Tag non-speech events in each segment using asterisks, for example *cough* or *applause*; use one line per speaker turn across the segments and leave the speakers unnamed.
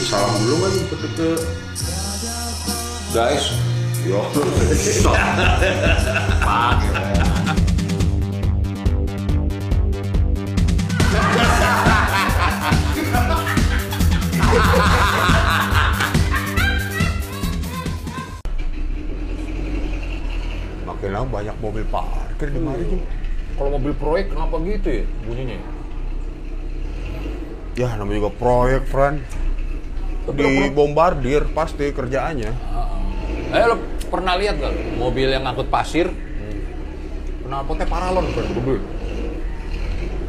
kasih salam dulu kan ke ke guys yo *laughs* makin lama banyak mobil parkir di mari Jim.
Kalau mobil proyek kenapa gitu ya bunyinya?
ya namanya juga proyek friend Di bombardir pasti kerjaannya
Eh lo pernah lihat gak lo? mobil yang ngangkut pasir? Knalpotnya paralon kan, gede.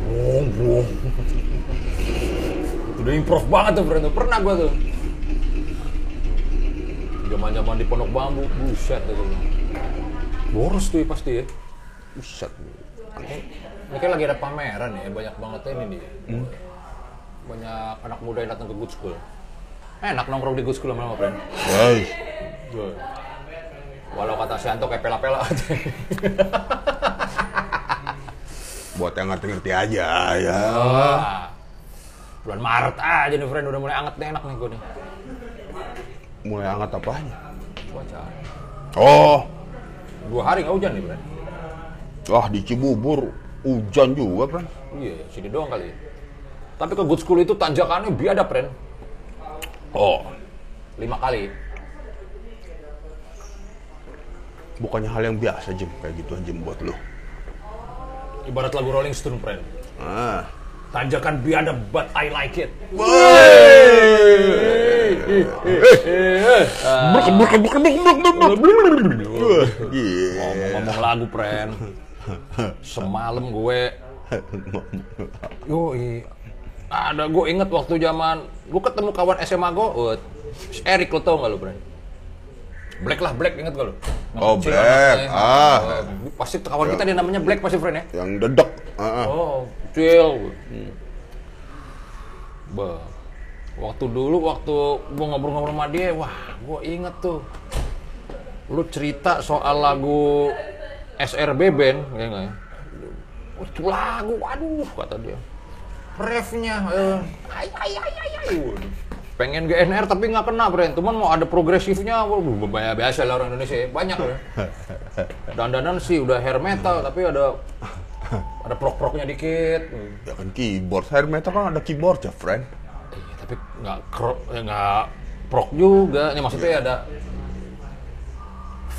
Buang. Udah improv banget tuh, friend. Pernah gua tuh. Zaman-zaman di Pondok Bambu, buset tuh. Boros tuh ya pasti ya.
Buset.
Ini kan lagi ada pameran ya, banyak banget ini nih. Banyak anak muda yang datang ke Good School. Enak nongkrong di Good School sama friend.
Guys,
Walau kata Sianto kayak pela-pela *laughs*
buat yang ngerti-ngerti aja ya.
Wah. Bulan Maret aja nih friend, udah mulai anget nih enak nih gue nih.
Mulai hangat apanya?
Cuaca.
Oh,
Dua hari nggak hujan nih friend.
wah di Cibubur hujan juga, friend.
Iya, sini doang kali ya. Tapi ke Good School itu tanjakannya biadab friend.
Oh,
Lima kali.
bukannya hal yang biasa, Jim, kayak gituan Jim buat lu.
Ibarat lagu Rolling Stone friend.
Ah.
Tanjakan biadab, but I like it. Ngomong-ngomong lagu, friend. *laughs* Semalam gue *laughs* Yo, ada gue inget waktu zaman gue ketemu kawan SMA gue, uh, Erik lo tau gak lo, Bro? Black lah, Black inget gak lo?
Oh, Black.
anaknya.
Ah.
Oh, pasti kawan kita dia namanya Black pasti friend ya.
Yang dedek. Ah, ah.
Oh, kecil. Bah. Waktu dulu waktu gue ngobrol-ngobrol sama dia, wah, gue inget tuh. Lu cerita soal lagu SRB Band, ya nggak ya? Oh, itu lagu, waduh, kata dia. Refnya, eh, ay, ay, ay, ay, ay. Pengen GNR tapi nggak kena, Bren. Cuman mau ada progresifnya, waduh, banyak biasa lah orang Indonesia, ya. banyak ya. Dandanan sih udah hair metal, tapi ada ada prok-proknya dikit.
Ya kan keyboard. Hair metal kan ada keyboard ya, friend.
Iya, tapi nggak kro, ya nggak prok juga. Ini maksudnya ada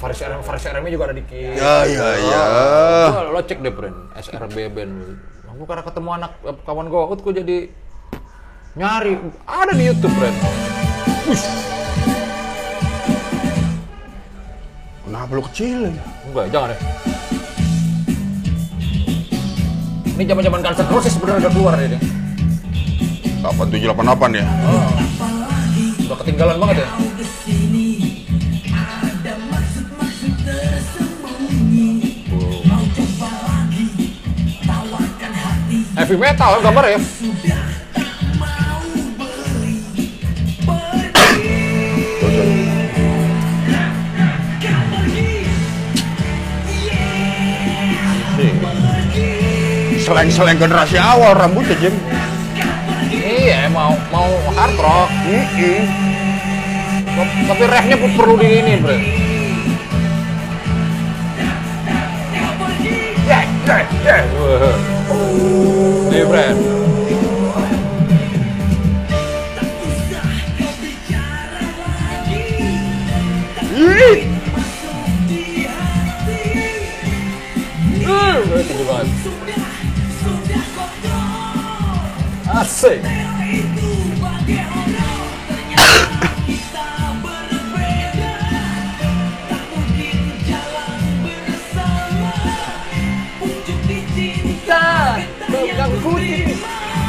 Faris RM, Faris RM juga ada dikit.
Ya, ya, ya.
Lo cek deh, Bren. SRB band. Aku karena ketemu anak eh, kawan gue, gue jadi nyari. Ada di YouTube, Bren.
Kenapa lu kecilin?
Enggak, jangan deh. Ini zaman-zaman Guns N' Roses sebenarnya udah keluar ini.
8788 ya?
Udah ketinggalan banget ya. Heavy metal gambar ya.
Seleng-seleng generasi awal rambutnya, Jim.
Iya, mau mau hard rock. Tapi refnya pun perlu di ini, bro. Yeah, yeah, yeah. Nih, Bren. Ih, tinggi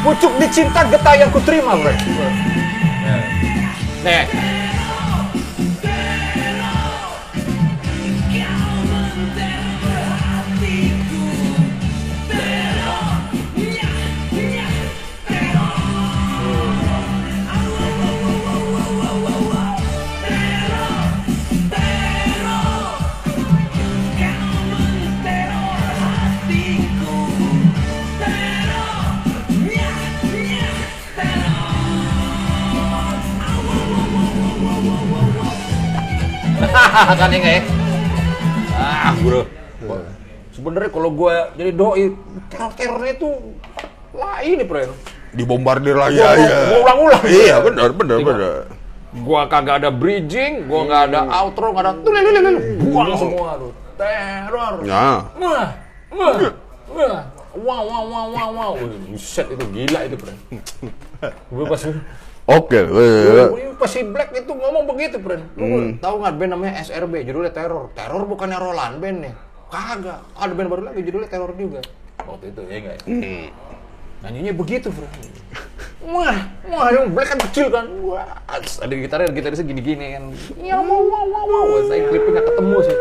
Pucuk dicinta getah yang ku terima, bro. Nih. *laughs* kan ya nggak ya? Ah, bro. Sebenarnya kalau gue jadi doi, teror-terornya itu lah ini, friend.
Dibombardir lagi
Gua-
aja.
gua ulang-ulang.
Iya, benar, benar, benar.
Gua kagak ada bridging, gua nggak ada outro, nggak ada tuh lele lele buang semua tuh. Teror.
Nah,
Wah, wah, wah, wow, wow, wow, wow. Wih, Buset itu gila itu, friend. *laughs* Gue pas
oke.
Wih, pas si Black itu ngomong begitu, friend. Lu tahu nggak band namanya SRB, judulnya Teror. Teror bukannya Roland band nih. Kagak. Ada band baru lagi judulnya Teror juga. Waktu itu ya enggak? Nyanyinya begitu, friend. Wah, wah, yang Black kan kecil kan. Wah, ada gitarnya, gitarisnya gini-gini kan. Ya, wow, wow, wow, wow. Saya klipnya nggak ketemu sih.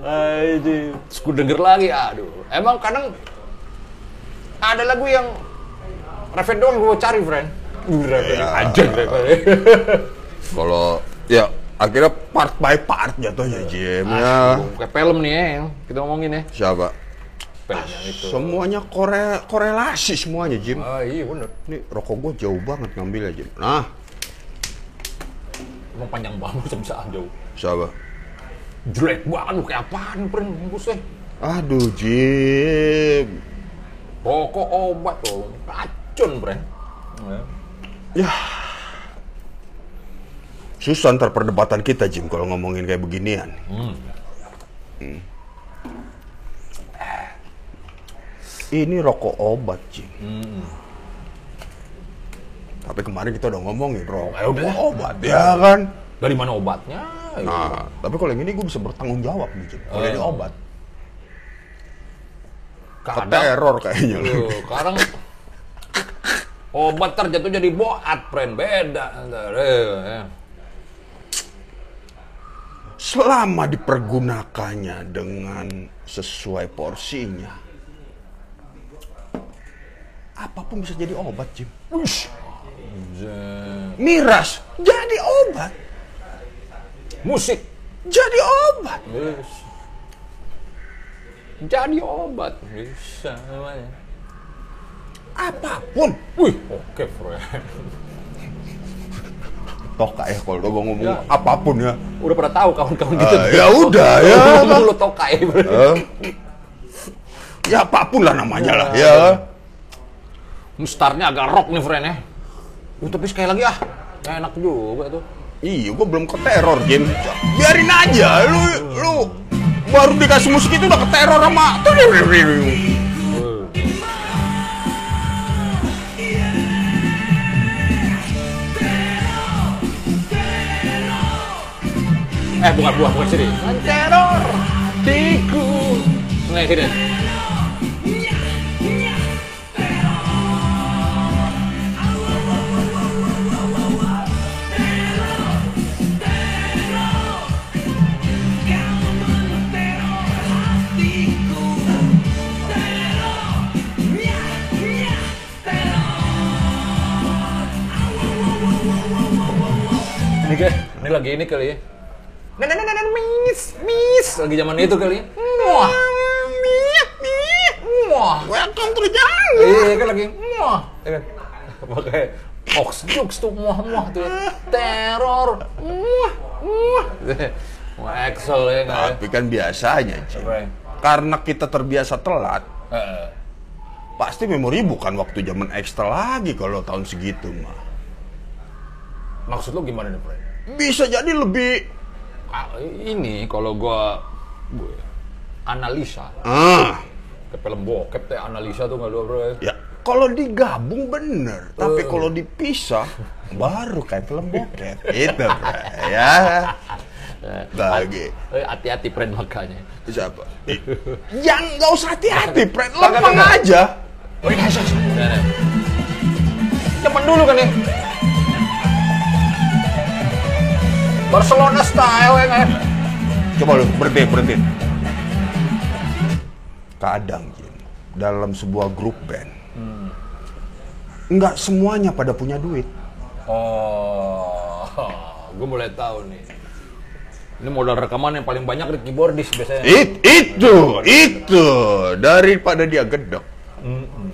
Aduh. Terus gue denger lagi, aduh. Emang kadang ada lagu yang Reven doang gue cari, friend. Reven
Ya.
aja, Reven.
Kalau ya akhirnya part by part jatuhnya Jim ya.
Kayak film nih ya, yang kita ngomongin ya.
Siapa?
Yang itu.
Semuanya kore korelasi semuanya Jim.
Ah iya bener.
Ini rokok gue jauh banget ngambilnya Jim. Nah,
Emang panjang banget bisa jauh.
siapa?
Jelek banget lu kayak apaan, friend? Bungkusnya.
Aduh Jim.
Pokok obat tuh. Racun, friend. Ya.
Susah ntar perdebatan kita Jim kalau ngomongin kayak beginian.
Hmm.
Hmm. Ini rokok obat Jim.
Hmm.
Tapi kemarin kita udah ngomongin rokok
Ya udah.
obat ya kan.
Dari mana obatnya?
Nah, tapi kalau yang ini gue bisa bertanggung jawab nih Jim. Kalau
Eh.
ini obat.
Kadang
Teror kayaknya.
Loh, sekarang obat terjatuh jadi boat, friend. Beda.
Selama dipergunakannya dengan sesuai porsinya, apa pun bisa jadi obat, Jim. Miras jadi obat,
Musik.
jadi obat.
Yes. Jadi obat. Bisa namanya.
Apa pun.
Wih, oke, friend.
Toka ya kalau gue ngomong
Ya.
apa pun ya.
Udah pada tahu kawan-kawan gitu.
Ah, ya udah, *laughs* ya.
Lu tokai, friend.
Eh, ya apa pun lah namanya lah ya.
Startnya agak rock nih, friend ya. Uh, tapi sekali lagi ah, enak juga tuh.
Iya, gue belum ke teror, Jim. Biarin aja, lu lu baru dikasih musik itu udah ke teror sama
Eh, bukan buah, bukan sini. Teror, tikus. Nggak sini. Ini lagi ini kali ya. Nah, nah, nah, nah, nah, miss, miss. Lagi zaman itu kali ya. Wah, wah.
Welcome to the jungle.
Iya kan lagi wah. Ya kan? Pakai Ox jokes tuh muah muah tuh. Teror. Muah muah. Wah, Excel ya kan.
Tapi kan biasanya.
Apa ya?
Karena kita terbiasa telat, pasti memori bukan waktu zaman ekstra lagi kalau tahun segitu mah.
Maksud lu gimana nih, Frank?
Bisa jadi lebih
ini kalau gua, gua analisa
ah
ke film bokep teh analisa tuh nggak bro
ya kalau digabung bener, tapi
Eh.
kalau dipisah baru kayak film bokep. Itu, Bre. ya. Bagi
Eh, hati-hati friend makanya
siapa? Yang nggak usah hati-hati.
Kagak,
Lempeng aja.
oh iya iya Cepat dulu kan ya Barcelona style ya kan
Coba lu berhenti, berhenti. Kadang, Jim, dalam sebuah grup band, nggak semuanya pada punya duit.
Oh, *laughs* gue mulai tahu nih. Ini modal rekaman yang paling banyak di keyboardis biasanya.
It, itu, itu. Daripada dia gedek.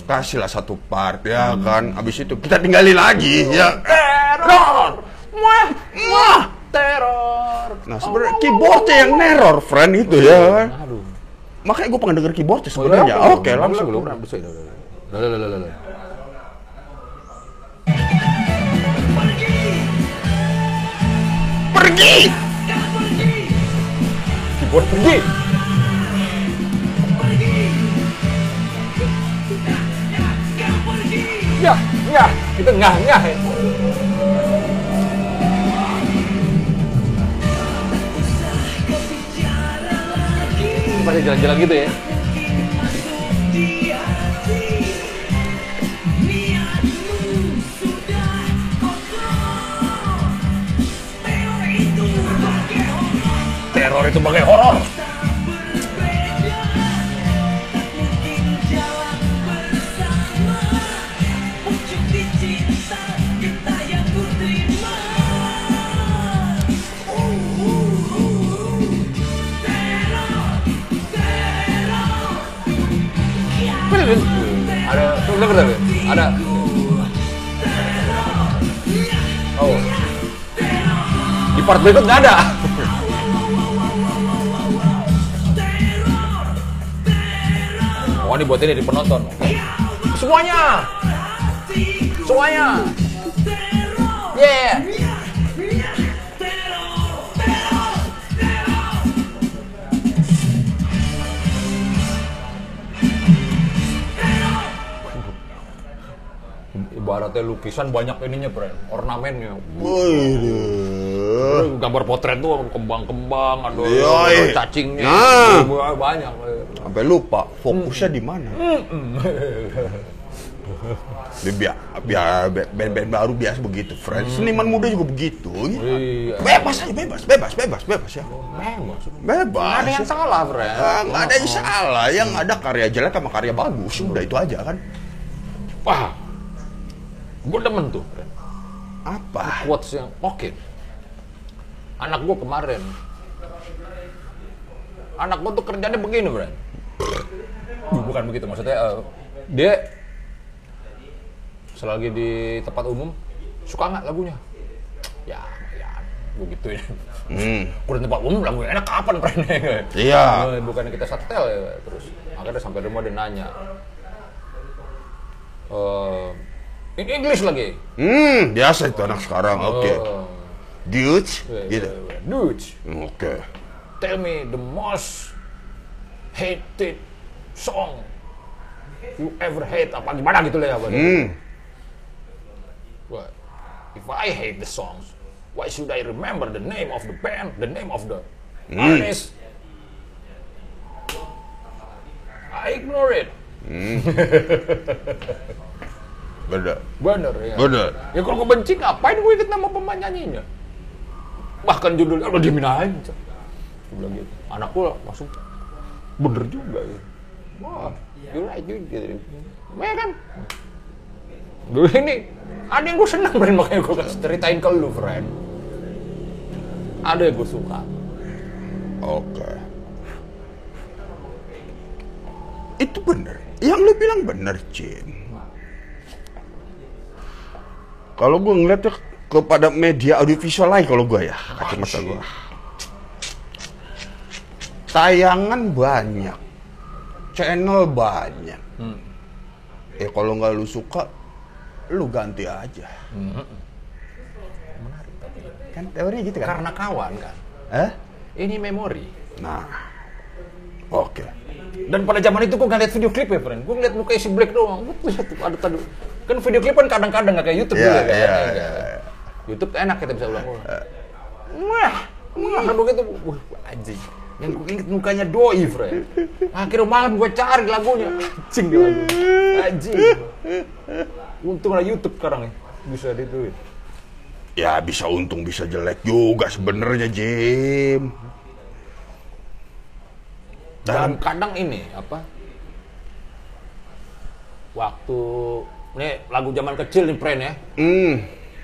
Kasihlah satu part, ya kan. Abis itu kita tinggali lagi, ya.
Teror, muah, muah, teror.
Nah, sebenarnya keyboardnya yang neror, friend itu ya.
Aduh.
Makanya gue pengen denger keyboardnya
Oh,
sebenarnya.
iya,
Oke, langsung.
belum, belum, belum, belum. Lah, lah, lah, lah, lah.
Pergi!
Keyboard pergi. Ya, ya, kita ngah ngah ya. Pada jalan-jalan gitu ya. Teror itu bagai horor. Ada. Oh. Di part berikut nggak ada. Oh ini buat ini di penonton. Semuanya. Semuanya. Yeah. Ibaratnya lukisan banyak ininya, Bro. Ornamennya.
Waduh.
Gambar potret tuh kembang-kembang, ada
Yoi.
cacingnya.
Nah.
Banyak.
Sampai lupa fokusnya di mana. Biar, biar band-band baru biasa begitu, friend. Seniman muda juga begitu. gitu.
Iya.
Bebas aja, bebas, bebas, bebas, bebas ya.
Memang.
Bebas.
Nggak ada yang salah, Bro.
Ah, nggak ada yang salah, yang ada karya jelek sama karya bagus, udah itu aja kan.
Wah. Gue demen tuh.
Apa?
quotes yang oke. Anak gua kemarin, anak gua tuh kerjanya begini, Bro. Bukan begitu, maksudnya eh, dia selagi di tempat umum suka nggak lagunya? Ya, ya, begitu ya.
Hmm.
Udah tempat umum lagunya enak kapan, Bro?
Iya.
Eh, Bukannya kita setel ya, terus akhirnya sampai rumah dia nanya. Eh, in English lagi.
Hmm, biasa itu anak sekarang. Oke.
Oh.
Dude,
Yeah,
gitu.
yeah, yeah. Dude,
Oke.
tell me the most hated song you ever hate apa gimana gitu lah ya Bang.
Hmm.
What? If I hate the songs, why should I remember the name of the band, the name of the artist? I ignore it. *laughs*
Beda.
Bener ya.
Bener.
Ya kalau gue benci ngapain gue inget nama penyanyinya? Bahkan judulnya udah diemin aja. Gue bilang gitu. Anak gue langsung bener juga ya. Wah, you right juga gitu. Ya kan? Dulu ini ada yang gue senang friend makanya gue kasih ceritain ke lu friend. Ada yang gue suka.
Oke. Itu bener. Yang lu bilang bener, Jim. Kalau gue ngeliatnya kepada media audiovisual lain kalau gue ya, kacamata gue. Tayangan banyak, channel banyak. Ya kalau nggak lu suka, lu ganti aja. Kan teorinya gitu kan?
Karena kawan kan.
Eh?
Ini memori.
Nah, oke.
Dan pada zaman itu gue nggak lihat video klip ya, friend. Gue ngeliat muka isi black doang. Gue lihat tuh, ada tadi. Kan video klip kan kadang-kadang nggak kayak YouTube juga
iya,
Ya
iya,
kan?
iya.
YouTube tuh enak kita bisa ulang ulang. Wah, wah, kan begitu. Wah, anjing. Yang gue inget mukanya doi, friend. Akhirnya malam gue cari lagunya. Anjing dia lagu. Anjing. Untung ada YouTube sekarang ya. Bisa dituin.
Ya bisa untung bisa jelek juga sebenarnya Jim.
Dan
Dan
kadang ini apa? Waktu ini lagu zaman kecil nih, friend ya.
hmm,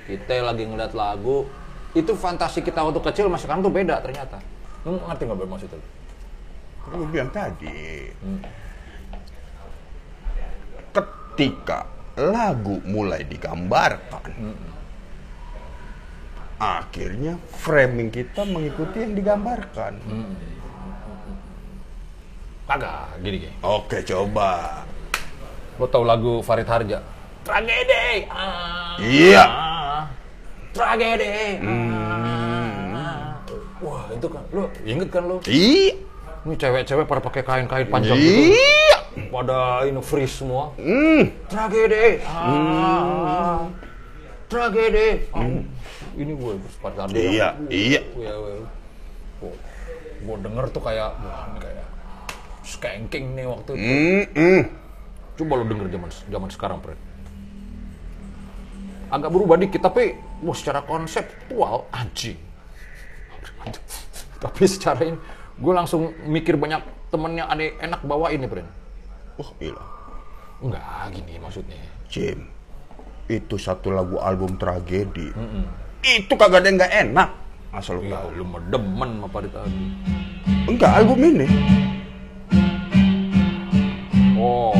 kita lagi ngeliat lagu itu fantasi kita waktu kecil mas sekarang tuh beda ternyata lu ngerti nggak Bang, maksudnya
gue bilang tadi, ketika lagu mulai digambarkan, akhirnya framing kita mengikuti yang digambarkan.
Kagak, gini gini.
Oke, coba.
Lo tau lagu Farid Harja? Tragedi. Ah,
Iya.
ah, tragedi.
Hmm.
Ah. Wah, itu kan lo inget kan lo?
Iya.
Ini cewek-cewek pada pakai kain-kain panjang gitu.
Iya.
Pada ini freeze semua.
Hmm.
Tragedi. Ah, Tragedi. Ah. Ini gue Harja.
Iya, iya.
Iya, gue denger tuh kayak, wah ini kayak skanking nih waktu itu.
Hmm. hmm.
Coba lo denger zaman zaman sekarang, Fred. Agak berubah dikit, tapi wah, secara konseptual anjing. *laughs* tapi secara ini, gue langsung mikir banyak temen yang ada enak bawa ini, Fred.
Wah, gila.
Enggak, gini maksudnya.
Jim, itu satu lagu album tragedi. Itu kagak ada yang nggak enak. Asal lu
Ya,
tahu.
lu mah demen sama Farid Harja.
Enggak, album ini.
Oh,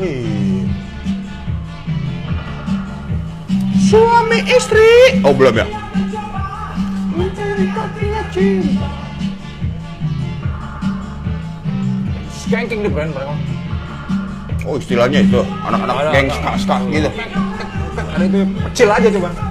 Wih. Suami istri. Oh, belum ya? Mencari kakinya cinta.
skanking nih, Fred, mereka.
Oh, istilahnya itu. Anak-anak geng
ada.
ska-ska gitu.
Ada itu kecil aja coba.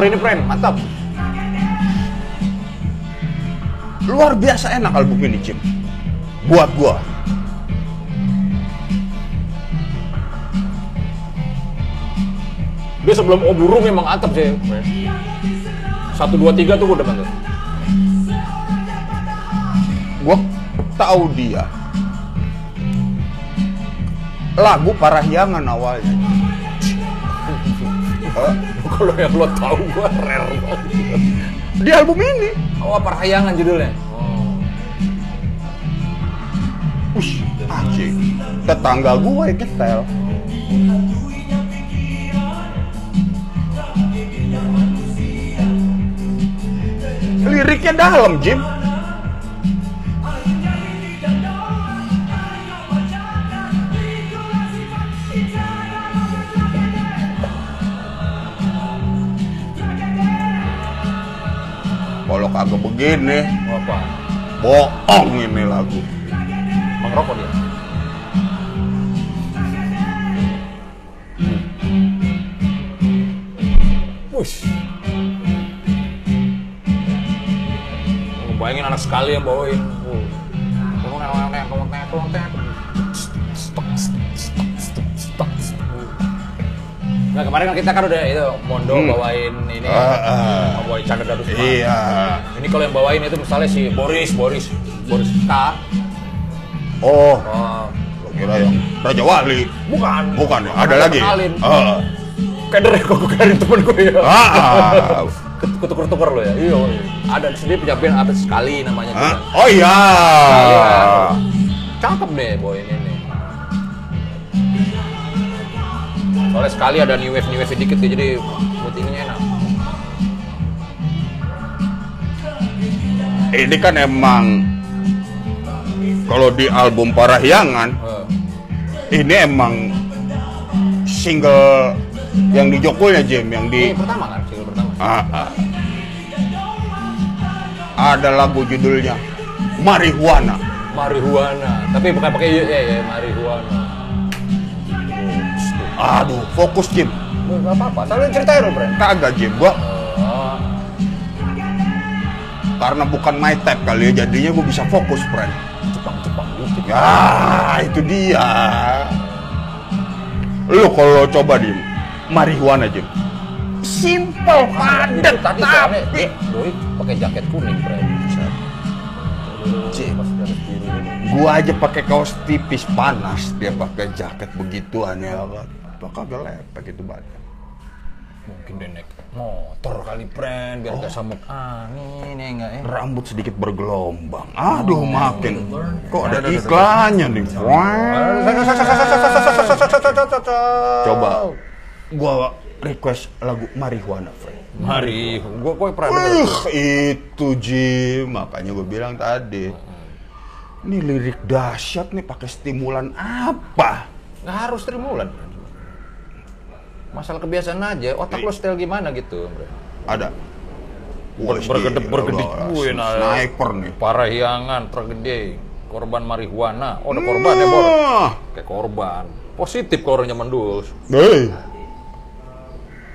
Cover ini, friend? Mantap.
Luar biasa enak album ini, Jim. Buat gua.
Dia sebelum Oburu memang atap sih. Satu dua tiga tuh udah banget.
Gua tahu dia. Lagu Parahyangan awalnya. *laughs*
Kalau yang lo tahu gua rare banget.
di album ini.
Oh, Parahyangan judulnya. Oh.
Ush, anjing. Tetangga gua yang ketel. Liriknya dalam, Jim. Kagak begini,
apa?
bohong ini lagu.
Mengerokok dia. Wush. Bayangin anak sekali yang bawain. Uh. Nah kemarin kan kita kan udah itu Mondo
Hmm.
bawain ini,
Ah, ah.
bawain Chandra Darusman.
Iya.
Ini kalau yang bawain itu misalnya si Boris, Boris, Boris K.
Oh,
Oh,
lo kira yang Raja Wali.
bukan.
Bukan ya, ada lagi.
kenalin.
Ah.
Kader ya, kok kaderin temen gue ya.
Ah, ah.
Ketuker-tuker lo ya. Iya. iya. Ada di sini punya band apa sekali namanya.
Ah,
juga.
Oh iya.
Kan. Cakep deh boy ini Soalnya sekali ada new wave new wave dikit ya, jadi buat ininya enak.
Ini kan emang kalau di album Parahyangan
Eh,
ini emang single yang di Jokulnya Jim yang di
ini pertama kan, single pertama.
Ah, ah. ada lagu judulnya Marihuana.
Marihuana. Tapi bukan pakai ya, ya marihuana.
Aduh, fokus Jim.
Gak apa-apa, soalnya ceritain lo, Bren.
Kagak Jim, gua
Oh,
karena bukan my type kali ya, jadinya gua bisa fokus, friend.
Jepang-Jepang dikit.
Ya, itu dia. Lu kalau coba Jim, marihuana Jim. simple, padat,
Tadi
tapi
eh, doi pakai jaket kuning, biru ini.
gua aja pakai kaos tipis panas, dia pakai jaket begituan ya kan. Tuh kagak lepek itu badan.
Mungkin dia naik motor kali, friend, biar gak samuk angin, ya enggak ya?
Rambut sedikit bergelombang. Aduh, makin. Kok ada iklannya nih? Wah. Coba gua request lagu marijuana, friend.
Mari, gua gua pernah.
Uh, itu Jim, makanya gue bilang tadi. Ini lirik dahsyat nih pakai stimulan apa?
Nggak harus trimulan. Masalah kebiasaan aja, otak lo style gimana gitu, friend.
Ada.
Ber- bergedep bergedep gue nah.
Sniper nih.
Parahyangan, tragedi, korban marihuana. Oh, ada korban ya, Bor?
Wah.
Kayak korban. Positif kalau orang zaman dulu.
Hei.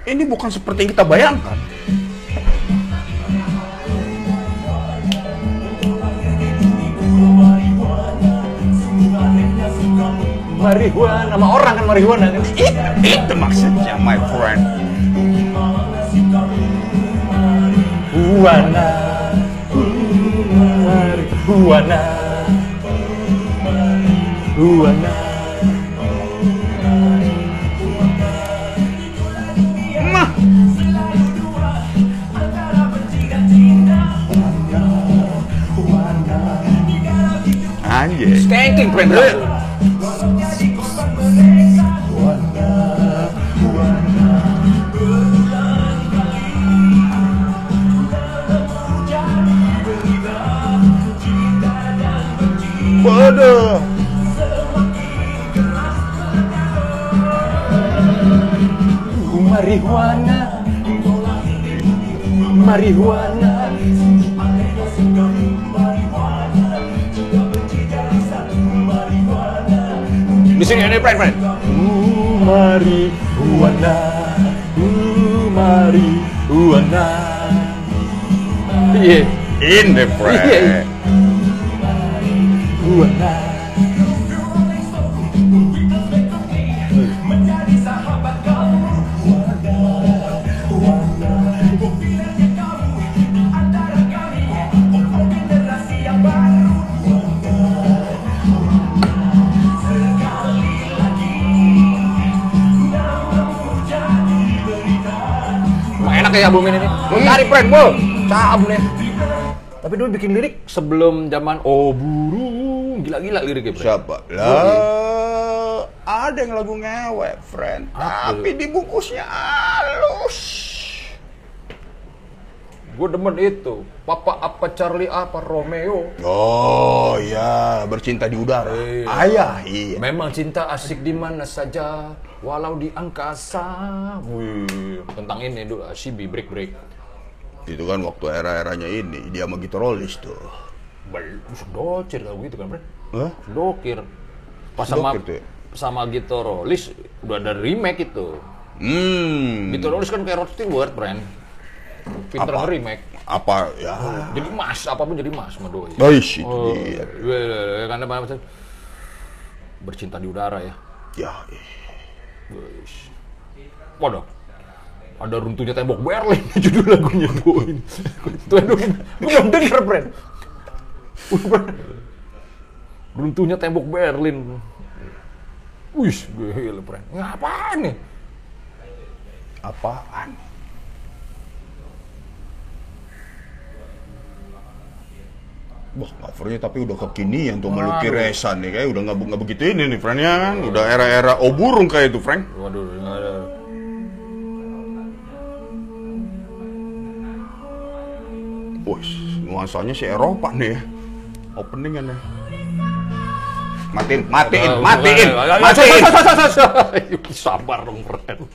Ini bukan seperti yang kita bayangkan.
Marihuana, sama orang kan marihuana kan?
It, itu maksudnya, my friend.
Marihuana, marihuana, marihuana.
Mah. Anjir.
Skanking, friend. Marihuana. Di sini ada friend, friend. Marihuana, marihuana. Iya,
In the friend.
Iya. marihuana. Ya album ini nih. Lu cari friend, Bol. Cam nih. Tapi dulu bikin lirik sebelum zaman Oh burung, gila-gila liriknya, Bro.
Siapa? Lah, ada yang lagu ngewe, friend.
Apa?
Tapi dibungkusnya halus.
Gue demen itu. Papa apa Charlie apa Romeo.
Oh ya, bercinta di udara.
Iya.
Ayah, iya.
Memang cinta asik di mana saja, walau di angkasa. Wih, tentang ini dulu CB break break.
Itu kan waktu era-eranya ini, dia sama Gitorolis tuh.
Bel, docir kalau gitu kan, Bre.
Hah?
Dokir. Pas sama
tuh ya?
sama Gitorolis udah ada remake itu.
Hmm.
Gitorolis kan kayak Rod Stewart, Bren. Pinter
Apa?
remake.
Apa ya?
Jadi mas, apa pun jadi mas sama doi.
Guys, itu
Oh,
dia.
iya, iya, iya, karena bercinta di udara ya.
Ya, eh.
Waduh. Ada runtuhnya tembok Berlin *laughs* judul lagunya Boin. Itu gue belum denger, Bren. Runtuhnya tembok Berlin. Wih, gila, Bren. Ngapain nih?
apaan? Wah, covernya tapi udah kekinian tuh meluki
Aduh.
resan nih kayak udah nggak nggak begitu ini nih, friend ya kan? Udah era-era oburung kayak itu, friend.
Waduh, nggak ada.
Wih, nuansanya si Eropa nih ya. Openingan ya. Matiin, matiin, matiin, matiin.
Sabar dong, Bren. *laughs*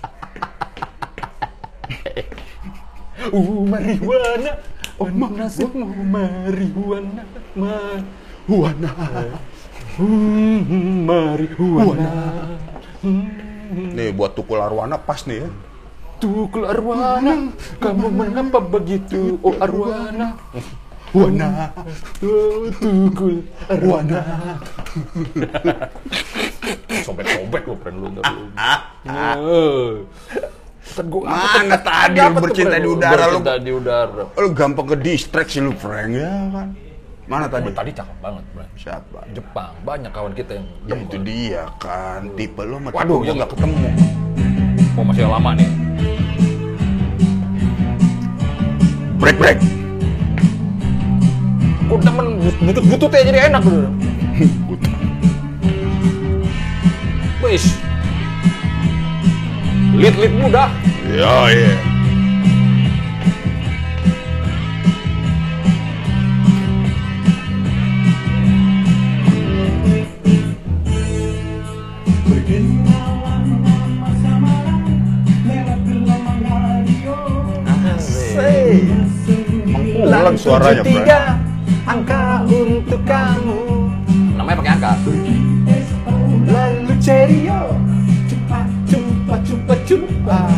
*laughs* Uh, marihuana. Oh, nasibmu marihuana. Marihuana. Hmm, marihuana.
Nih buat tukul arwana pas nih ya.
Tukul arwana, kamu mengapa begitu, oh arwana?
Wana,
Oh, tukul arwana. *laughs* Sobek-sobek lo, friend lu. ntar lu. Gua-
Mana tadi
Apa
lu bercinta di udara lu?
Bercinta di udara.
Lu gampang ke distract sih lu, Frank ya kan? Mana tadi?
Tadi cakep banget, bro.
Siapa?
Jepang, banyak kawan kita yang
Ya itu dia kan, tipe lu sama
Waduh,
gua
yang-
nggak ketemu.
Oh, masih lama nih.
Break break.
Gue temen butut-bututnya jadi enak bro. *laughs* Wis. Lead-lead muda.
Ya iya. Mengkulang suaranya, Frank.
angka untuk kamu. Namanya pakai angka. Lalu cepat, cepat.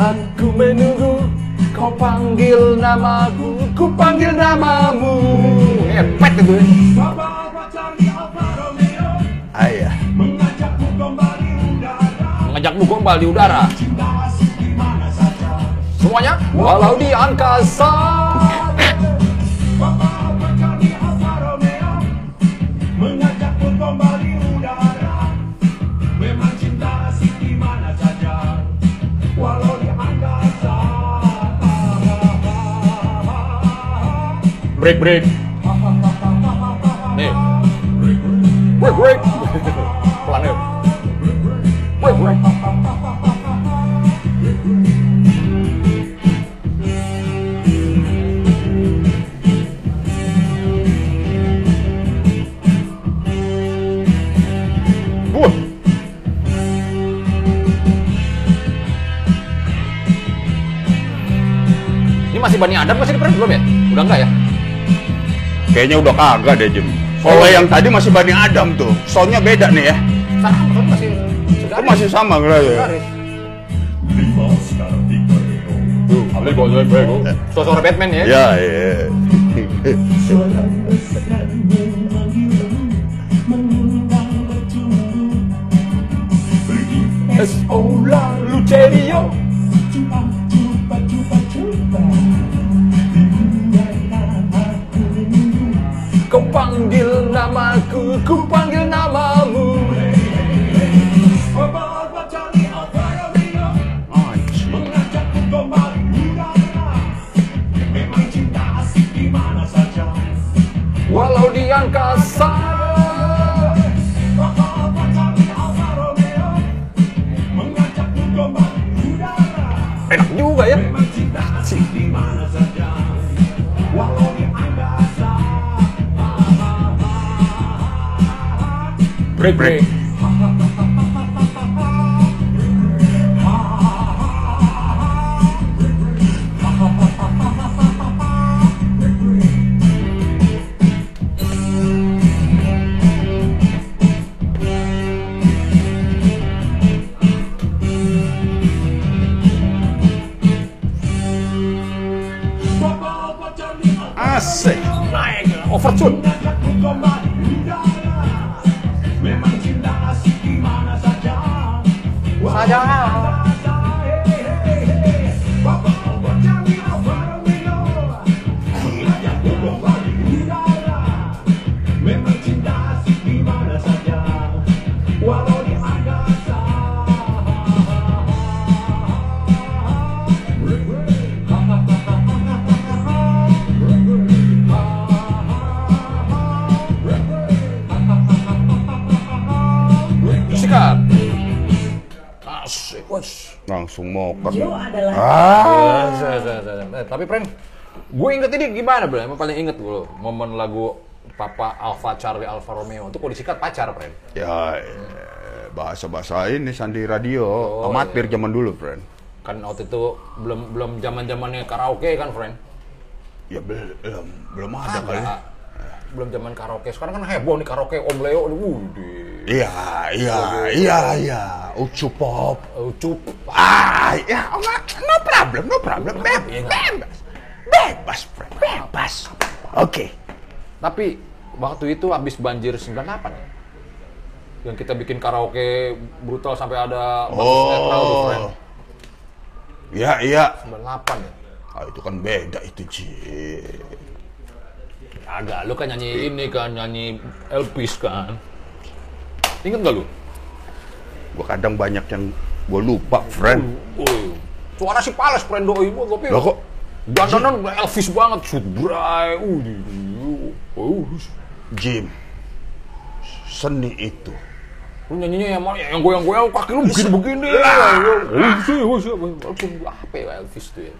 Aku menunggu kau panggil namaku, ku panggil namamu. Ngepet itu. ya.
Ayah.
Mengajak dukung bal di udara. Semuanya, walau di angkasa. Break, break. Nih. Break, break. *laughs* Pelan ya. Break, break. Masih Bani Adam masih di belum ya? Udah enggak ya?
Kayaknya udah kagak deh, Jem. Kalau yang tadi masih Bani Adam tuh, soundnya beda nih ya.
Sama, kan masih
Itu masih sama gitu ya.
Garis. Ambil boleh bego. Sosok Batman ya.
Ya, iya.
S.O. lalu cerio. Panggil namaku, ku panggil Break, break.
Mokat.
Joe adalah
Ah.
Eh, tapi Pren, gue inget ini gimana bro? Emang paling inget gue momen lagu Papa Alfa Charlie Alfa Romeo itu kalau disikat pacar Pren.
Ya, bahasa-bahasa ini sandi radio
Oh,
amatir zaman dulu, friend.
Kan waktu itu belum belum zaman zamannya karaoke kan Pren.
Ya belum belum ada kali.
Ada. Belum zaman karaoke. Sekarang kan heboh nih karaoke Om Leo. Wuih.
Iya, iya, iya, iya. Ucu pop.
Ucup.
Ah, ya, oh, nggak, no problem, no problem.
Iya, nggak?
bebas, bebas, friend, bebas. Oke.
Tapi waktu itu habis banjir 98 ya. Yang kita bikin karaoke brutal sampai ada netral.
Oh. Iya, iya.
98 ya?
Ah, itu kan beda itu, Ji.
Agak, lu kan nyanyi ini kan, nyanyi Elvis kan. Ingat gak lu?
Gua kadang banyak yang gua lupa, friend.
Woi, suara si Pales, friend doi. Gua tapi
Lah kok
dandanan Elvis banget, shoot bray. Uh, uh.
Jim, seni itu
Lu nyanyinya yang mana? Yang goyang-goyang kaki lu begini-begini. Oh, sih, oh, sih. Walaupun apa ya Elvis tuh ya?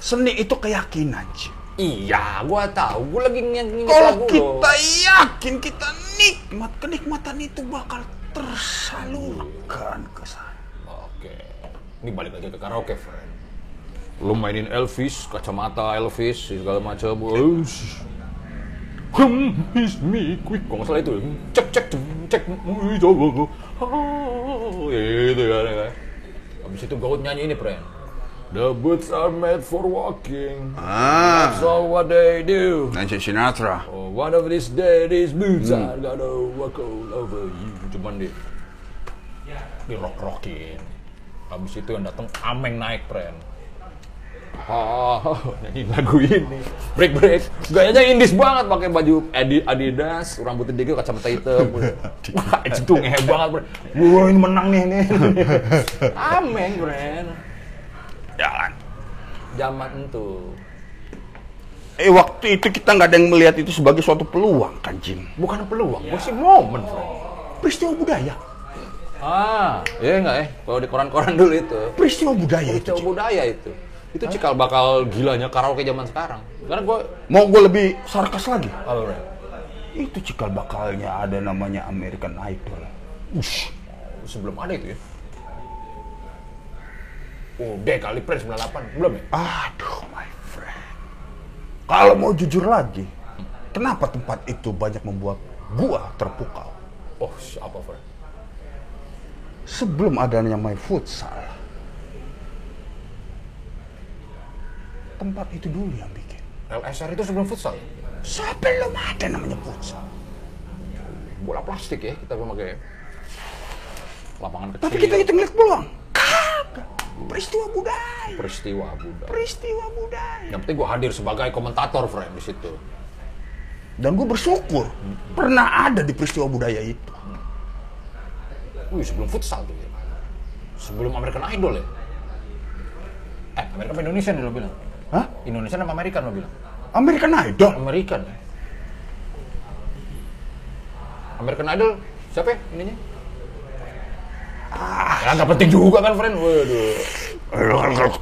seni itu keyakinan, Jim.
Iya, gua tahu. Gua lagi nyanyi
Kalau kita
lo.
yakin kita nikmat, kenikmatan itu bakal tersalurkan ke sana.
Oke. Ini balik lagi ke karaoke, friend. Lu mainin Elvis, kacamata Elvis, segala macam. Hmm, is me quick. Kalau salah itu. Cek, cek, cek. Oh, gitu kan. ya kan. Habis itu Gaut nyanyi ini, friend. The boots are made for walking.
Ah,
So what they do.
Nancy Sinatra.
Oh, one of these days, these boots are gonna walk all over you. Cuman di di rock rockin. Habis itu yang datang Ameng naik pren. Ah, *laughs* nyanyi lagu ini. Break break. Gayanya indis banget pakai baju Adi- Adidas, rambutnya dikit, kacamata hitam. *laughs* Wah, itu ngehe banget, Pren. Wah, ini menang nih nih. *laughs* Ameng, Pren.
Jalan.
Zaman itu.
Eh waktu itu kita nggak ada yang melihat itu sebagai suatu peluang kan Jim?
Bukan peluang, masih momen.
Peristiwa budaya.
Ah, iya enggak eh? Kalau di koran-koran dulu itu.
Peristiwa budaya itu.
Itu
Jim.
budaya itu. Itu cikal bakal gilanya karaoke zaman sekarang. Karena gue
Mau gue lebih sarkas lagi?
alright.
Itu cikal bakalnya ada namanya American Idol. Ush.
Sebelum ada itu ya. Udah kali Prince 98, belum ya?
Aduh, my friend. Kalau mau jujur lagi, kenapa tempat itu banyak membuat gua terpukau?
Oh, siapa friend?
Sebelum adanya my futsal, tempat itu dulu yang bikin.
LSR itu sebelum futsal?
Sebelum ada namanya futsal.
Bola plastik ya, kita memakai lapangan kecil.
Tapi kita itu ngeliat peluang. Kagak. Peristiwa budaya.
peristiwa Buddha.
Peristiwa budaya.
Yang penting gue hadir sebagai komentator friend di situ.
Dan gue bersyukur pernah ada di peristiwa budaya itu.
Wih, sebelum futsal tuh ya. Sebelum American Idol ya. Eh, Amerika apa Indonesia nih lo bilang?
Hah?
Indonesia sama Amerika lo bilang?
American Idol?
American. American Idol siapa ya ininya? Ah, nggak penting juga kan, friend. Waduh.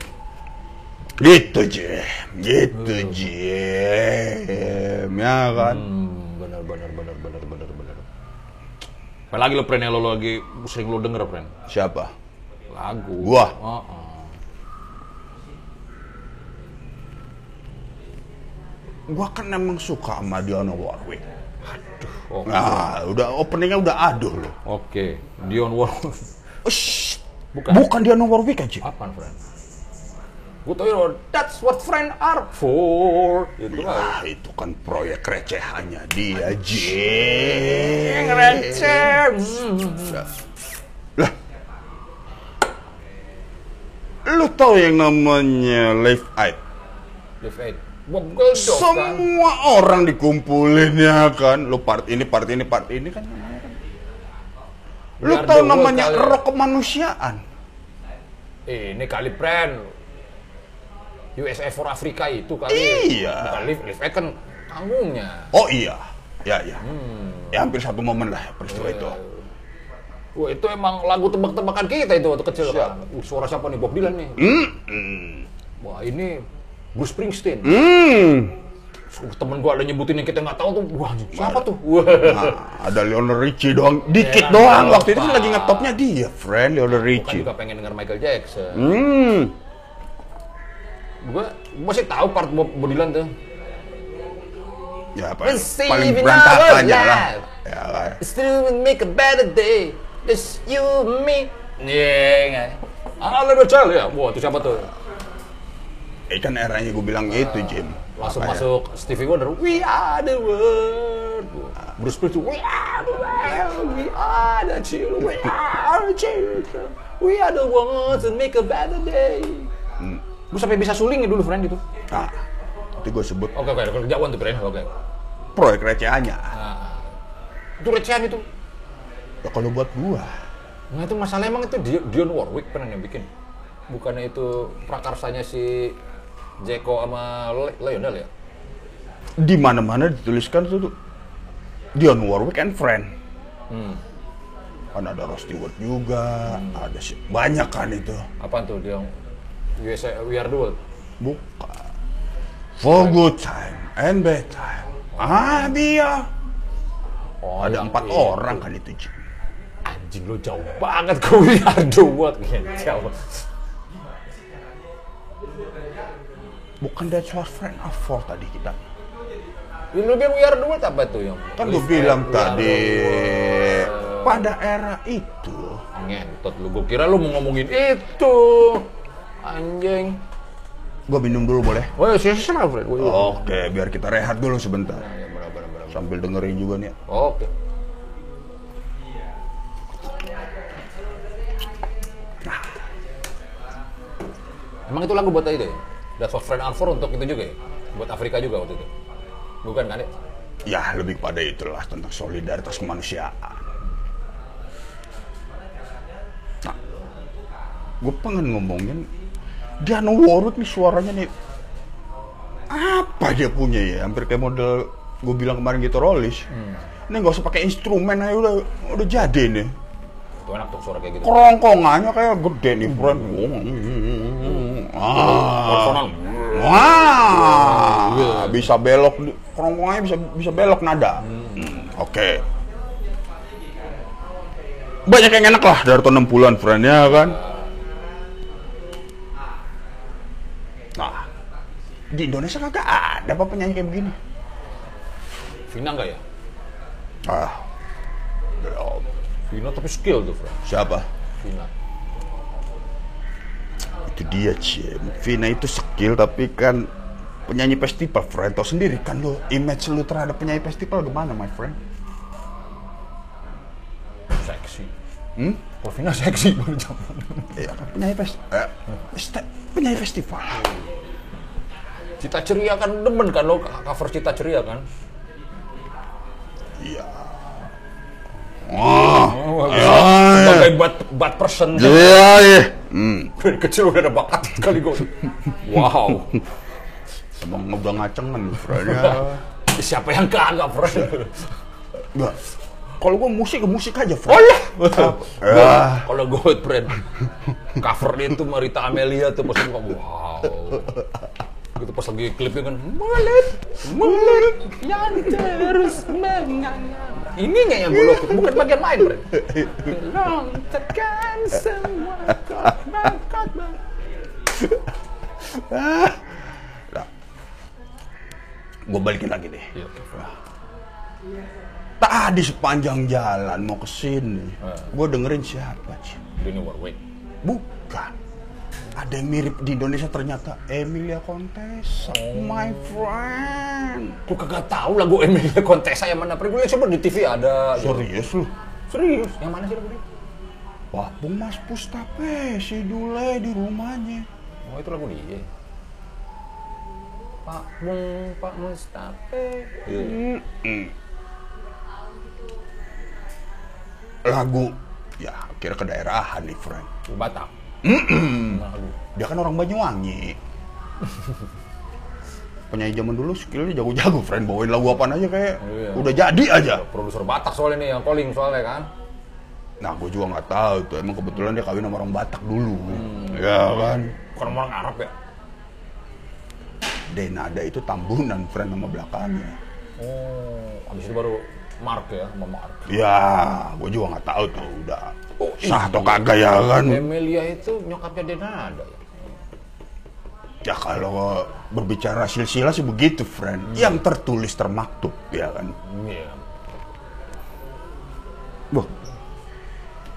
Gitu, Jim. Gitu, Jim. Ya kan?
Hmm, benar, benar, benar, benar, benar, benar. Apa lagi lo, friend, yang lo lagi sering lo denger, friend?
Siapa?
Lagu.
Gua.
Oh, oh.
Gua kan emang suka sama Dionne Warwick.
Oh,
Nah, udah openingnya udah aduh loh.
Oke, Dion Warwick.
Ush,
Bukan.
bukan Dionne Warwick aja.
Apaan, friend? Gue tau ya, that's what friend are for. Gitu kan.
Ah, itu kan proyek recehannya dia, Jim.
Yang receh. Hmm.
Lah. Lu tahu yang namanya Live Aid?
Live Aid. Kan.
Semua orang dikumpulin ya kan. Lu part ini, part ini, part ini kan kan. Lu tahu namanya
kali.
rock kemanusiaan.
Ini kali friend. USA for Africa itu kali.
Iya.
Bukan Live, kan tanggungnya.
Oh iya. Ya, ya.
Hmm.
Ya hampir satu momen lah peristiwa
Iya.
itu.
Wah itu emang lagu tebak-tebakan kita itu waktu kecil kan. Uh, suara siapa nih? Bob Dylan nih.
Hmm.
Wah ini Bruce Springsteen.
Hmm.
Uh, Temen gua ada nyebutin yang kita nggak tahu tuh. Wah siapa tuh? Wah.
Nah, ada Lionel Richie doang, dikit
Ya,
doang.
nggak
Waktu itu kan lagi ngetopnya dia, friend Lionel
Kan
Richie.
juga pengen denger Michael Jackson.
Hmm.
Gua, gua sih tahu part Bob, Dylan tuh.
Ya, apa? Paling
if
berantakannya
now
lah. Ya kan.
Still make a better day. This you me. Iya nggak? Ah, Level Child ya. Wah, itu siapa tuh?
Eh kan eranya gue bilang gitu, Jim.
Langsung
Apa ya?
masuk Stevie Wonder, We are the world. Bruce Springsteen, We are the world, we are the children, we are the children. We are the ones that make a better day.
Hmm.
Gue sampai bisa sulingnya dulu, friend, gitu.
Nah, itu gue sebut
Oke, oke, kerjaan tuh, friend, oke.
proyek recehannya.
Nah, itu recehan itu.
Ya kalau buat gua,
Nah itu masalah emang itu Di- Dion Warwick pernah yang bikin. Bukannya itu prakarsanya si Jeko sama Lionel ya?
di mana-mana dituliskan tuh Dion Warwick and friend.
Hmm.
Kan ada Ross Stewart juga, ada si banyak kan itu.
Apaan tuh dia USA We Are the World?
Bukan. For good time and bad time. Ah, dia.
Oh,
ada empat orang kan itu, Jim.
Anjing lo jauh banget ke We Are the World. Jauh.
Bukan That's What Friend Are For tadi kita.
Ya, Lu bilang We Are the World apa tuh yang?
Kan gue bilang tadi, pada era itu,
Ngentot lu, gue kira lu mau ngomongin itu. Anjing.
gue minum dulu boleh?
Wah, sih serah, Fred. Wah,
Oke, biar kita rehat dulu sebentar.
Ya, benar, benar, benar.
Sambil dengerin juga nih.
Oke. Emang itu lagu buat itu ya? What friend are for untuk itu juga ya? Buat Afrika juga waktu itu? Bukan kan ya?
Ya, lebih kepada itulah tentang solidaritas kemanusiaan. Nah, gue pengen ngomongin Diana Warwick nih suaranya nih apa dia punya ya? Hampir kayak model gue bilang kemarin gitu Rollis. Ini nggak usah pakai instrumen aja udah udah jadi nih.
Itu enak tuh suara kayak gitu.
Kerongkongannya kayak gede nih, friend. Ah.
Personal.
Wah, bisa belok, kerongkongannya bisa bisa belok nada. Hmm, Oke. Banyak yang enak lah dari tahun 60-an, friend ya kan. Nah, di Indonesia kagak ada apa penyanyi kayak begini.
Vina enggak ya?
Ah, belum.
Vina tapi skill tuh, Fred.
Siapa?
Vina.
Itu dia, Cim. Vina itu skill tapi kan penyanyi festival, friend. Tahu sendiri kan lo, image lu terhadap penyanyi festival gimana, my friend?
Seksi.
Hmm?
Kalau Vina seksi baru zaman.
Iya kan penyanyi fest, eh, festi- penyanyi festival.
Cita ceria kan demen kan lo cover cita ceria kan?
Iya. Wah,
Oh,
iya,
Sebagai bad, bad person
iya, iya. Hmm,
dari kecil udah ada bakat kali gue. Wow.
emang udah ngacengan, friend ya. *laughs*
Siapa yang kagak, Fred?
Nggak. Kalau gua musik, musik aja, friend.
Oh iya.
Ya.
Kalau gue friend cover dia tuh Marita Amelia tuh pas gua wow. Gitu pas lagi klipnya kan mulut mulut yang terus menganga. Ini nggak yang gue bukan bagian lain, friend. Lontarkan *laughs* semua kotak
Gua balikin lagi deh.
Iya.
Tadi sepanjang jalan mau ke sini,
Eh.
gua dengerin siapa, Cim?
Dini Warwick.
Bukan. Ada yang mirip di Indonesia ternyata Emilia Contessa, my friend.
Gue kagak tahu lagu Emilia Contessa yang mana. Pernah gue coba di TV ada.
Serius lu?
Serius? Yang mana sih lagu dia?
Papung Mas Pustape, si Dule di rumahnya.
Oh itu lagu dia. Pak Mung, Pak Mustafa.
Mm-mm. Lagu, ya kira ke daerahan nih, friend.
Batak. Lu.
Dia kan orang Banyuwangi. Penyanyi zaman dulu skillnya jago-jago, friend. Bawain lagu apaan aja kayak
Iya.
udah jadi aja.
Produser Batak soalnya nih yang calling soalnya kan.
Nah, gue juga nggak tahu tuh. Emang kebetulan dia kawin sama orang Batak dulu. Ya kan.
Bukan orang Arab ya.
Denada itu tambunan, friend nama belakangnya.
Oh, abis itu baru Mark ya, sama Mark.
Ya, gue juga nggak tahu tuh udah
Oh,
sah atau
iya.
kagak ya kan.
Emilia itu nyokapnya Denada ya.
Ya kalau berbicara silsilah sih begitu, friend. Yang tertulis termaktub, ya kan.
Iya.
Wah.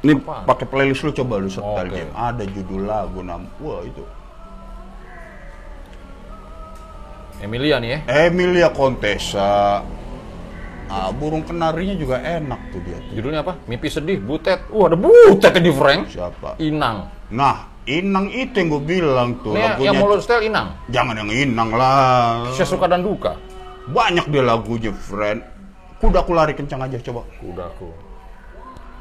Ini pakai playlist lu coba lu setel
Oke.
game. Ada judul lagu nam. Wah itu.
Emilia nih ya.
Emilia Contessa. Ah, burung kenarinya juga enak tuh dia. tuh.
Judulnya apa? Mimpi sedih, butet. Wah, ada butet di Frank.
Siapa?
Inang.
Nah, Inang itu yang gue bilang tuh
Nih,
lagunya.
yang mulut style Inang.
Jangan yang Inang lah.
Saya suka dan duka.
Banyak dia lagunya, friend. Kudaku lari kencang aja coba.
Kudaku.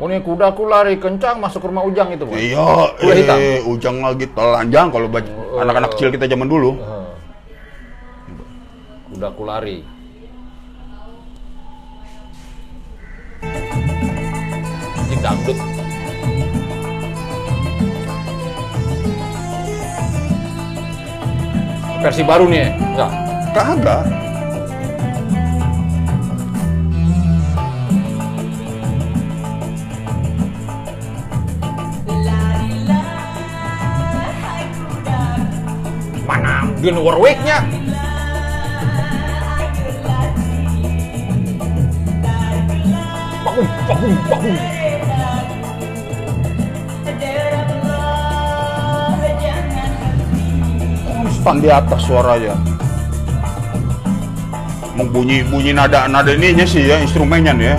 Oh ini kudaku lari kencang masuk rumah Ujang itu, Bang.
Iya,
Kuda hitam.
eh, ujang lagi telanjang kalau baj-
Oh.
anak-anak kecil kita zaman dulu.
Heeh. Kudaku lari. Ini dangdut. Versi baru nih ya? Enggak.
Kagak.
Mana Dionne Warwick-nya? Pahum, pahum, pahum.
Konstan di atas suaranya. Membunyi bunyi nada nada ininya sih ya instrumennya nih ya.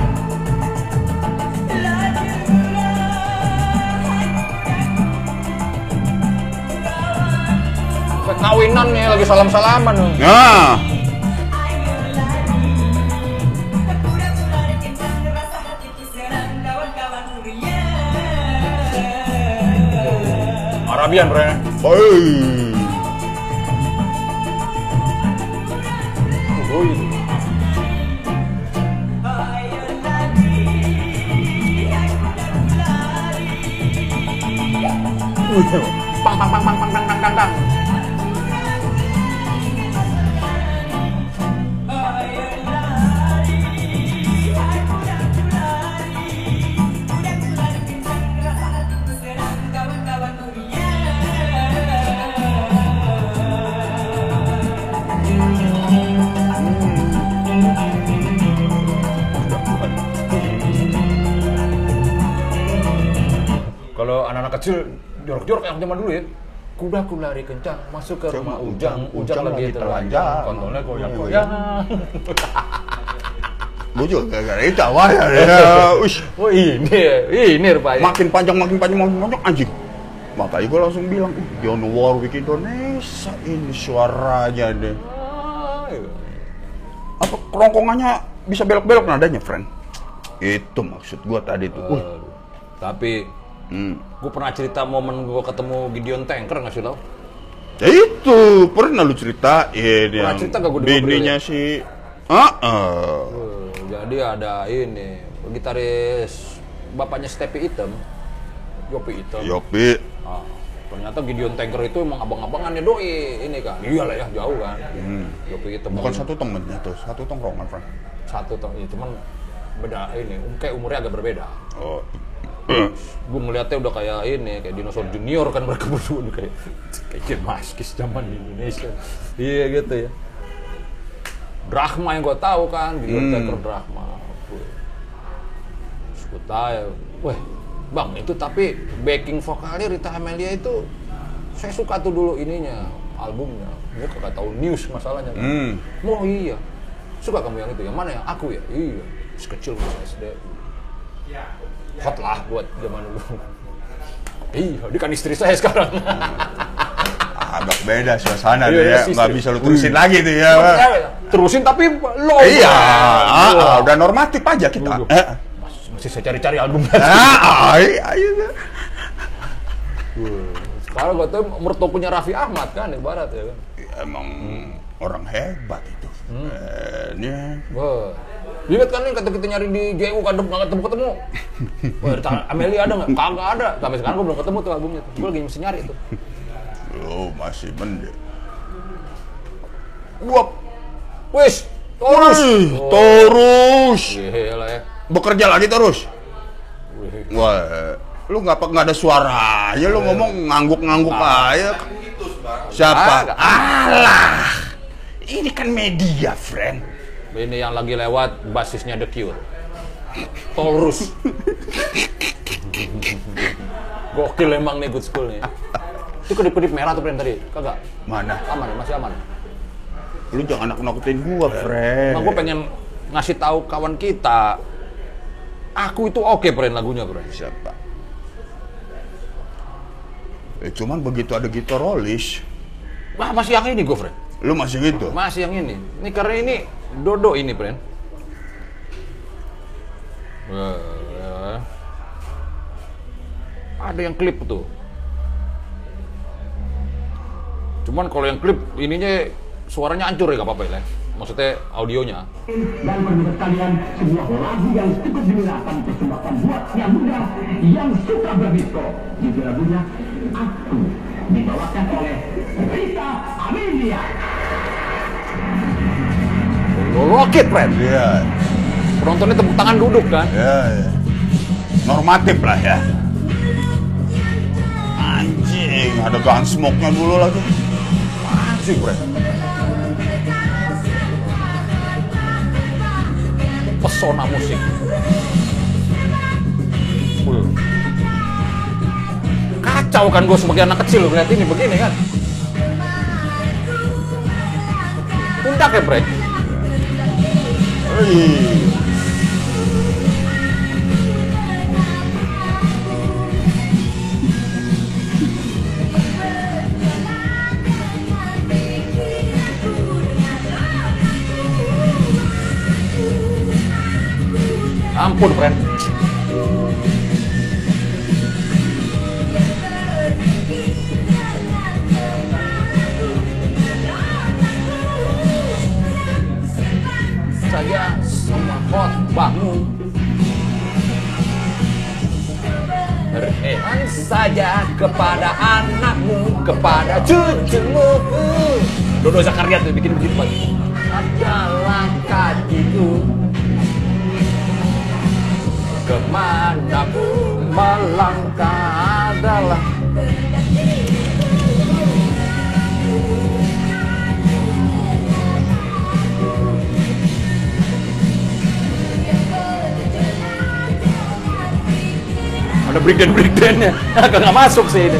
Salam-salaman.
Nah,
Arabian, Bre.
oi.
Oh, itu. Pang pang pang pang pang pang pang pang kecil jorok-jorok yang zaman dulu ya. Kudaku lari kencang masuk ke rumah Ujang, Ujang, lagi telanjang, kontolnya goyang-goyang. *laughs*
Gue juga gara-gara itu awalnya *laughs* ya. Ush,
Oh ini, ini rupanya.
makin panjang makin panjang makin panjang anjing. Makanya gue langsung bilang, "Uh, Dionne Warwick Indonesia ini suaranya deh.
Ah, iya.
Apa kerongkongannya bisa belok-belok nadanya, friend? Itu maksud gue tadi tuh. Uh.
Tapi
hmm.
Gue pernah cerita momen gue ketemu Gideon Tanker nggak sih lo?
Ya itu pernah lu ceritain
Pernah
yang
cerita gak di
bininya si ah.
Uh, jadi ada ini gitaris bapaknya Stepi Item, Yopi Item.
Yopi
Ah, ternyata Gideon Tanker itu emang abang-abangannya doi ini kan. Iyalah ya jauh kan. Yopi Item
bukan satu temennya tuh satu tongkrongan friend
satu toh, ya, cuman beda ini, kayak umurnya agak berbeda.
oh
Gue ngeliatnya udah kayak ini, kayak dinosaur junior kan mereka berdua udah kayak kayak Jim Maskis zaman di Indonesia. Iya gitu ya. Drachma yang gue tahu kan, Gideon
Hmm.
Tanker Drachma. Gue tanya, weh bang itu tapi backing vokalnya Rita Amelia itu saya suka tuh dulu ininya albumnya. Gue kagak tahu news masalahnya. Kan.
Hmm.
Oh iya, suka kamu yang itu? Yang mana ya? Aku ya? Iya, sekecil masih SD. Hot lah buat zaman dulu. Iya, dia kan istri saya sekarang.
agak beda suasana
Iya,
tuh
iya,
ya nggak bisa lu terusin lagi tuh ya
Terusin tapi low.
iya ah, ah, udah normatif aja kita. Eh,
Mas- Masih saya cari-cari album
ah, iya, iya.
Sekarang gue tuh mertukunya Raffi Ahmad kan ibarat ya kan.
emang orang hebat itu
Hmm.
Eh, ini
Wah. Ingat kan nih kata kita nyari di JU kadep nggak ketemu ketemu. *laughs* Wah, Amelia ada nggak? Kagak ada. Sampai sekarang gue belum ketemu tuh albumnya. Gue lagi mesti nyari tuh.
lo masih mendek gua
Wis, terus.
Wih, terus
Gila ya.
bekerja lagi terus
Wih.
Wah, lu nggak nggak ada suaranya, lu ngomong ngangguk-ngangguk aja. Siapa? Alah, ini kan media, friend.
Ini yang lagi lewat basisnya The Cure. Taurus. Gokil emang nih good school nih. Itu kedip-kedip merah tuh Pren tadi? Kagak?
Mana?
Aman, masih aman.
Lu jangan nakut-nakutin gua, Fred.
Nah, gue pengen ngasih tahu kawan kita, aku itu oke, Pren, lagunya, Pren.
Siapa? Eh, cuman begitu ada gitar rolis,
Wah, masih yang ini gue, Pren.
lu masih gitu?
Masih yang ini. Ini karena ini Dodo ini, Pren. Wah, Ada yang klip tuh. Cuman kalau yang klip ininya suaranya hancur ya gak apa-apa ya. Maksudnya audionya.
dan menurut kalian sebuah lagu yang cukup diminati persembahkan buat yang muda yang suka berdisco judul lagunya Aku dibawakan oleh Rita Amelia
Lo roket, Pren.
Iya,
Penontonnya tepuk tangan duduk kan.
ya, ya. Normatif lah ya. Anjing, ada gunsmoke-nya dulu lagi.
Anjing, Pren. Pesona musik. Wih. Kacau kan gue sebagai anak kecil lihat ini begini kan. Pundak ya, Pren. Ampun, Pren. Kepada anakmu, kepada cucumu Dodo Zakaria tuh bikin begitu Pak. Adalah kakiku Ke mana pun melangkah adalah Ada breakdown breakdownnya, *laughs* agak nggak masuk sih ini.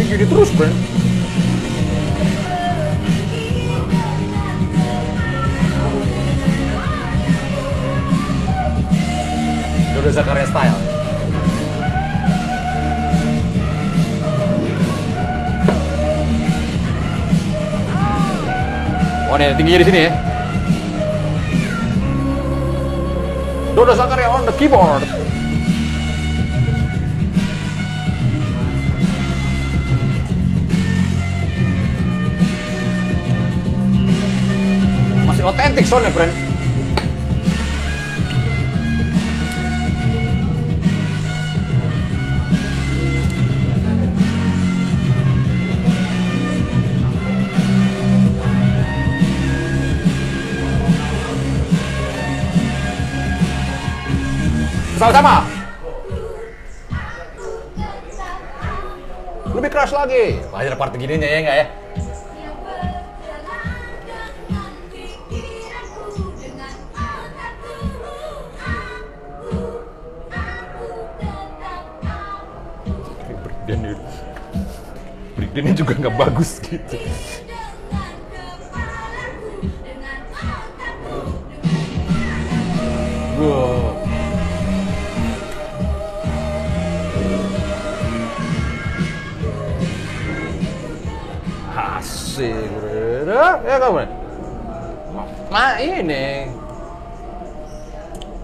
Ini gini terus, bro. Dodo Zakaria style. Oh, ini tingginya di sini ya. Dodo Zakaria on the keyboard. Masih otentik soalnya, friend. Sama-sama. Lebih keras lagi. Wah, ada part begininya ya enggak ya?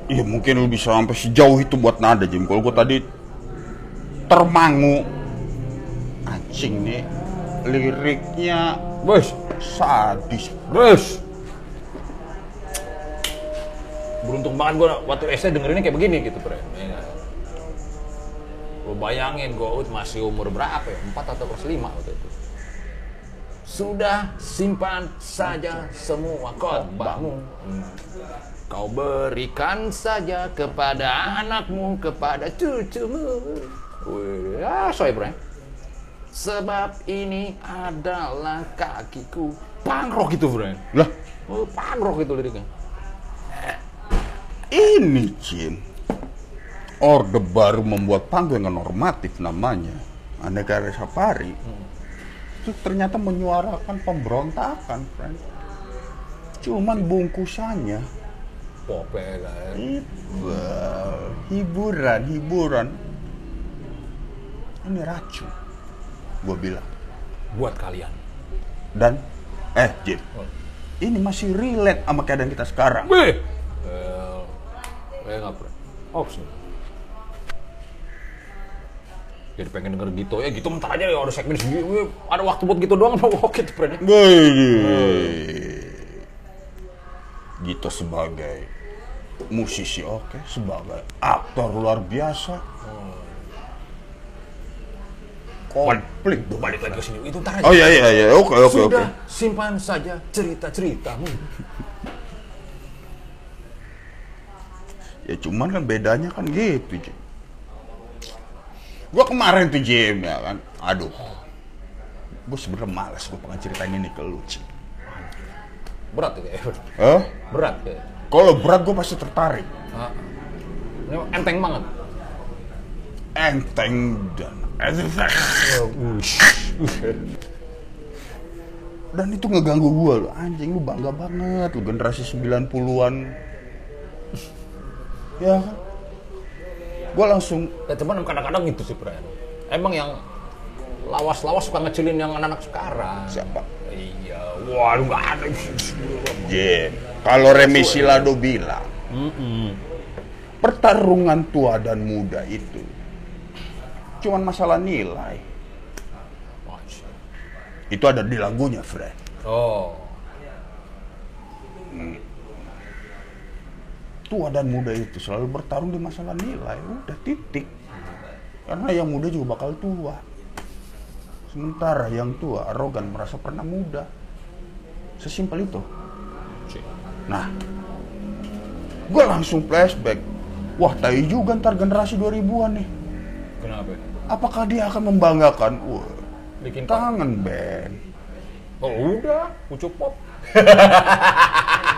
Iya mungkin lu bisa sampai sejauh itu buat nada Jim. Kalau gua tadi termangu anjing nih liriknya
Bos,
sadis.
bos. Beruntung banget gua waktu SD dengerinnya kayak begini gitu, bro. Ya nggak? Lu bayangin gua ut masih umur berapa ya? 4 atau kelas 5 waktu itu. Sudah simpan saja semua khotbahmu. Hmm. Kau berikan saja kepada anakmu, kepada cucumu. Ya, soy bro. Sebab ini adalah kakiku. Pangrok itu, bro.
Lah,
Oh, pangrok itu liriknya.
ini Jim. Orde baru membuat panggung yang normatif namanya. Aneka Safari itu ternyata menyuarakan pemberontakan, friend. Cuman bungkusannya
Pope kan.
Ibal, hiburan, hiburan. Ini racun, gue bilang.
Buat kalian.
Dan, eh Jim,
Oh.
ini masih relate sama keadaan kita sekarang.
Wih. Eh, eh nggak pernah. Ops nih. Jadi pengen denger gitu ya gitu bentar aja ya ada segmen wih, ada waktu buat gitu doang apa oke tuh.
Gitu sebagai musisi oke, sebagai aktor luar biasa. Komplit dong.
balik lagi ke sini itu aja
Oh iya iya iya, oke oke oke.
sudah simpan saja cerita ceritamu
Ya cuman kan bedanya kan gitu, Jim. Gua kemarin tuh Jim ya kan, aduh. Gue sebenernya males gue pengen ceritain ini ke lu, Jim.
berat ya kayak
Hah?
berat kayak
Kalau berat gue pasti tertarik.
Ini enteng banget.
Enteng dan *laughs* dan itu ngeganggu gue lo anjing lu bangga banget. Lu generasi 90-an *laughs* ya kan? Gue langsung
ya cuman kadang-kadang gitu sih Brian emang yang lawas-lawas suka ngecilin yang anak-anak sekarang.
Siapa?
Iya. Waduh nggak ada.
Jen kalau Remi Silado bilang pertarungan tua dan muda itu cuman masalah nilai. Itu ada di lagunya Fred.
Oh.
Tua dan muda itu selalu bertarung di masalah nilai. Udah titik. Karena yang muda juga bakal tua. Sementara yang tua arogan merasa pernah muda. Sesimpel itu.
Sih
nah gue langsung flashback. Wah tai juga ntar generasi 2000-an nih.
Kenapa?
Apakah dia akan membanggakan? Wah
bikin
kangen band
oh udah pucuk pop *laughs*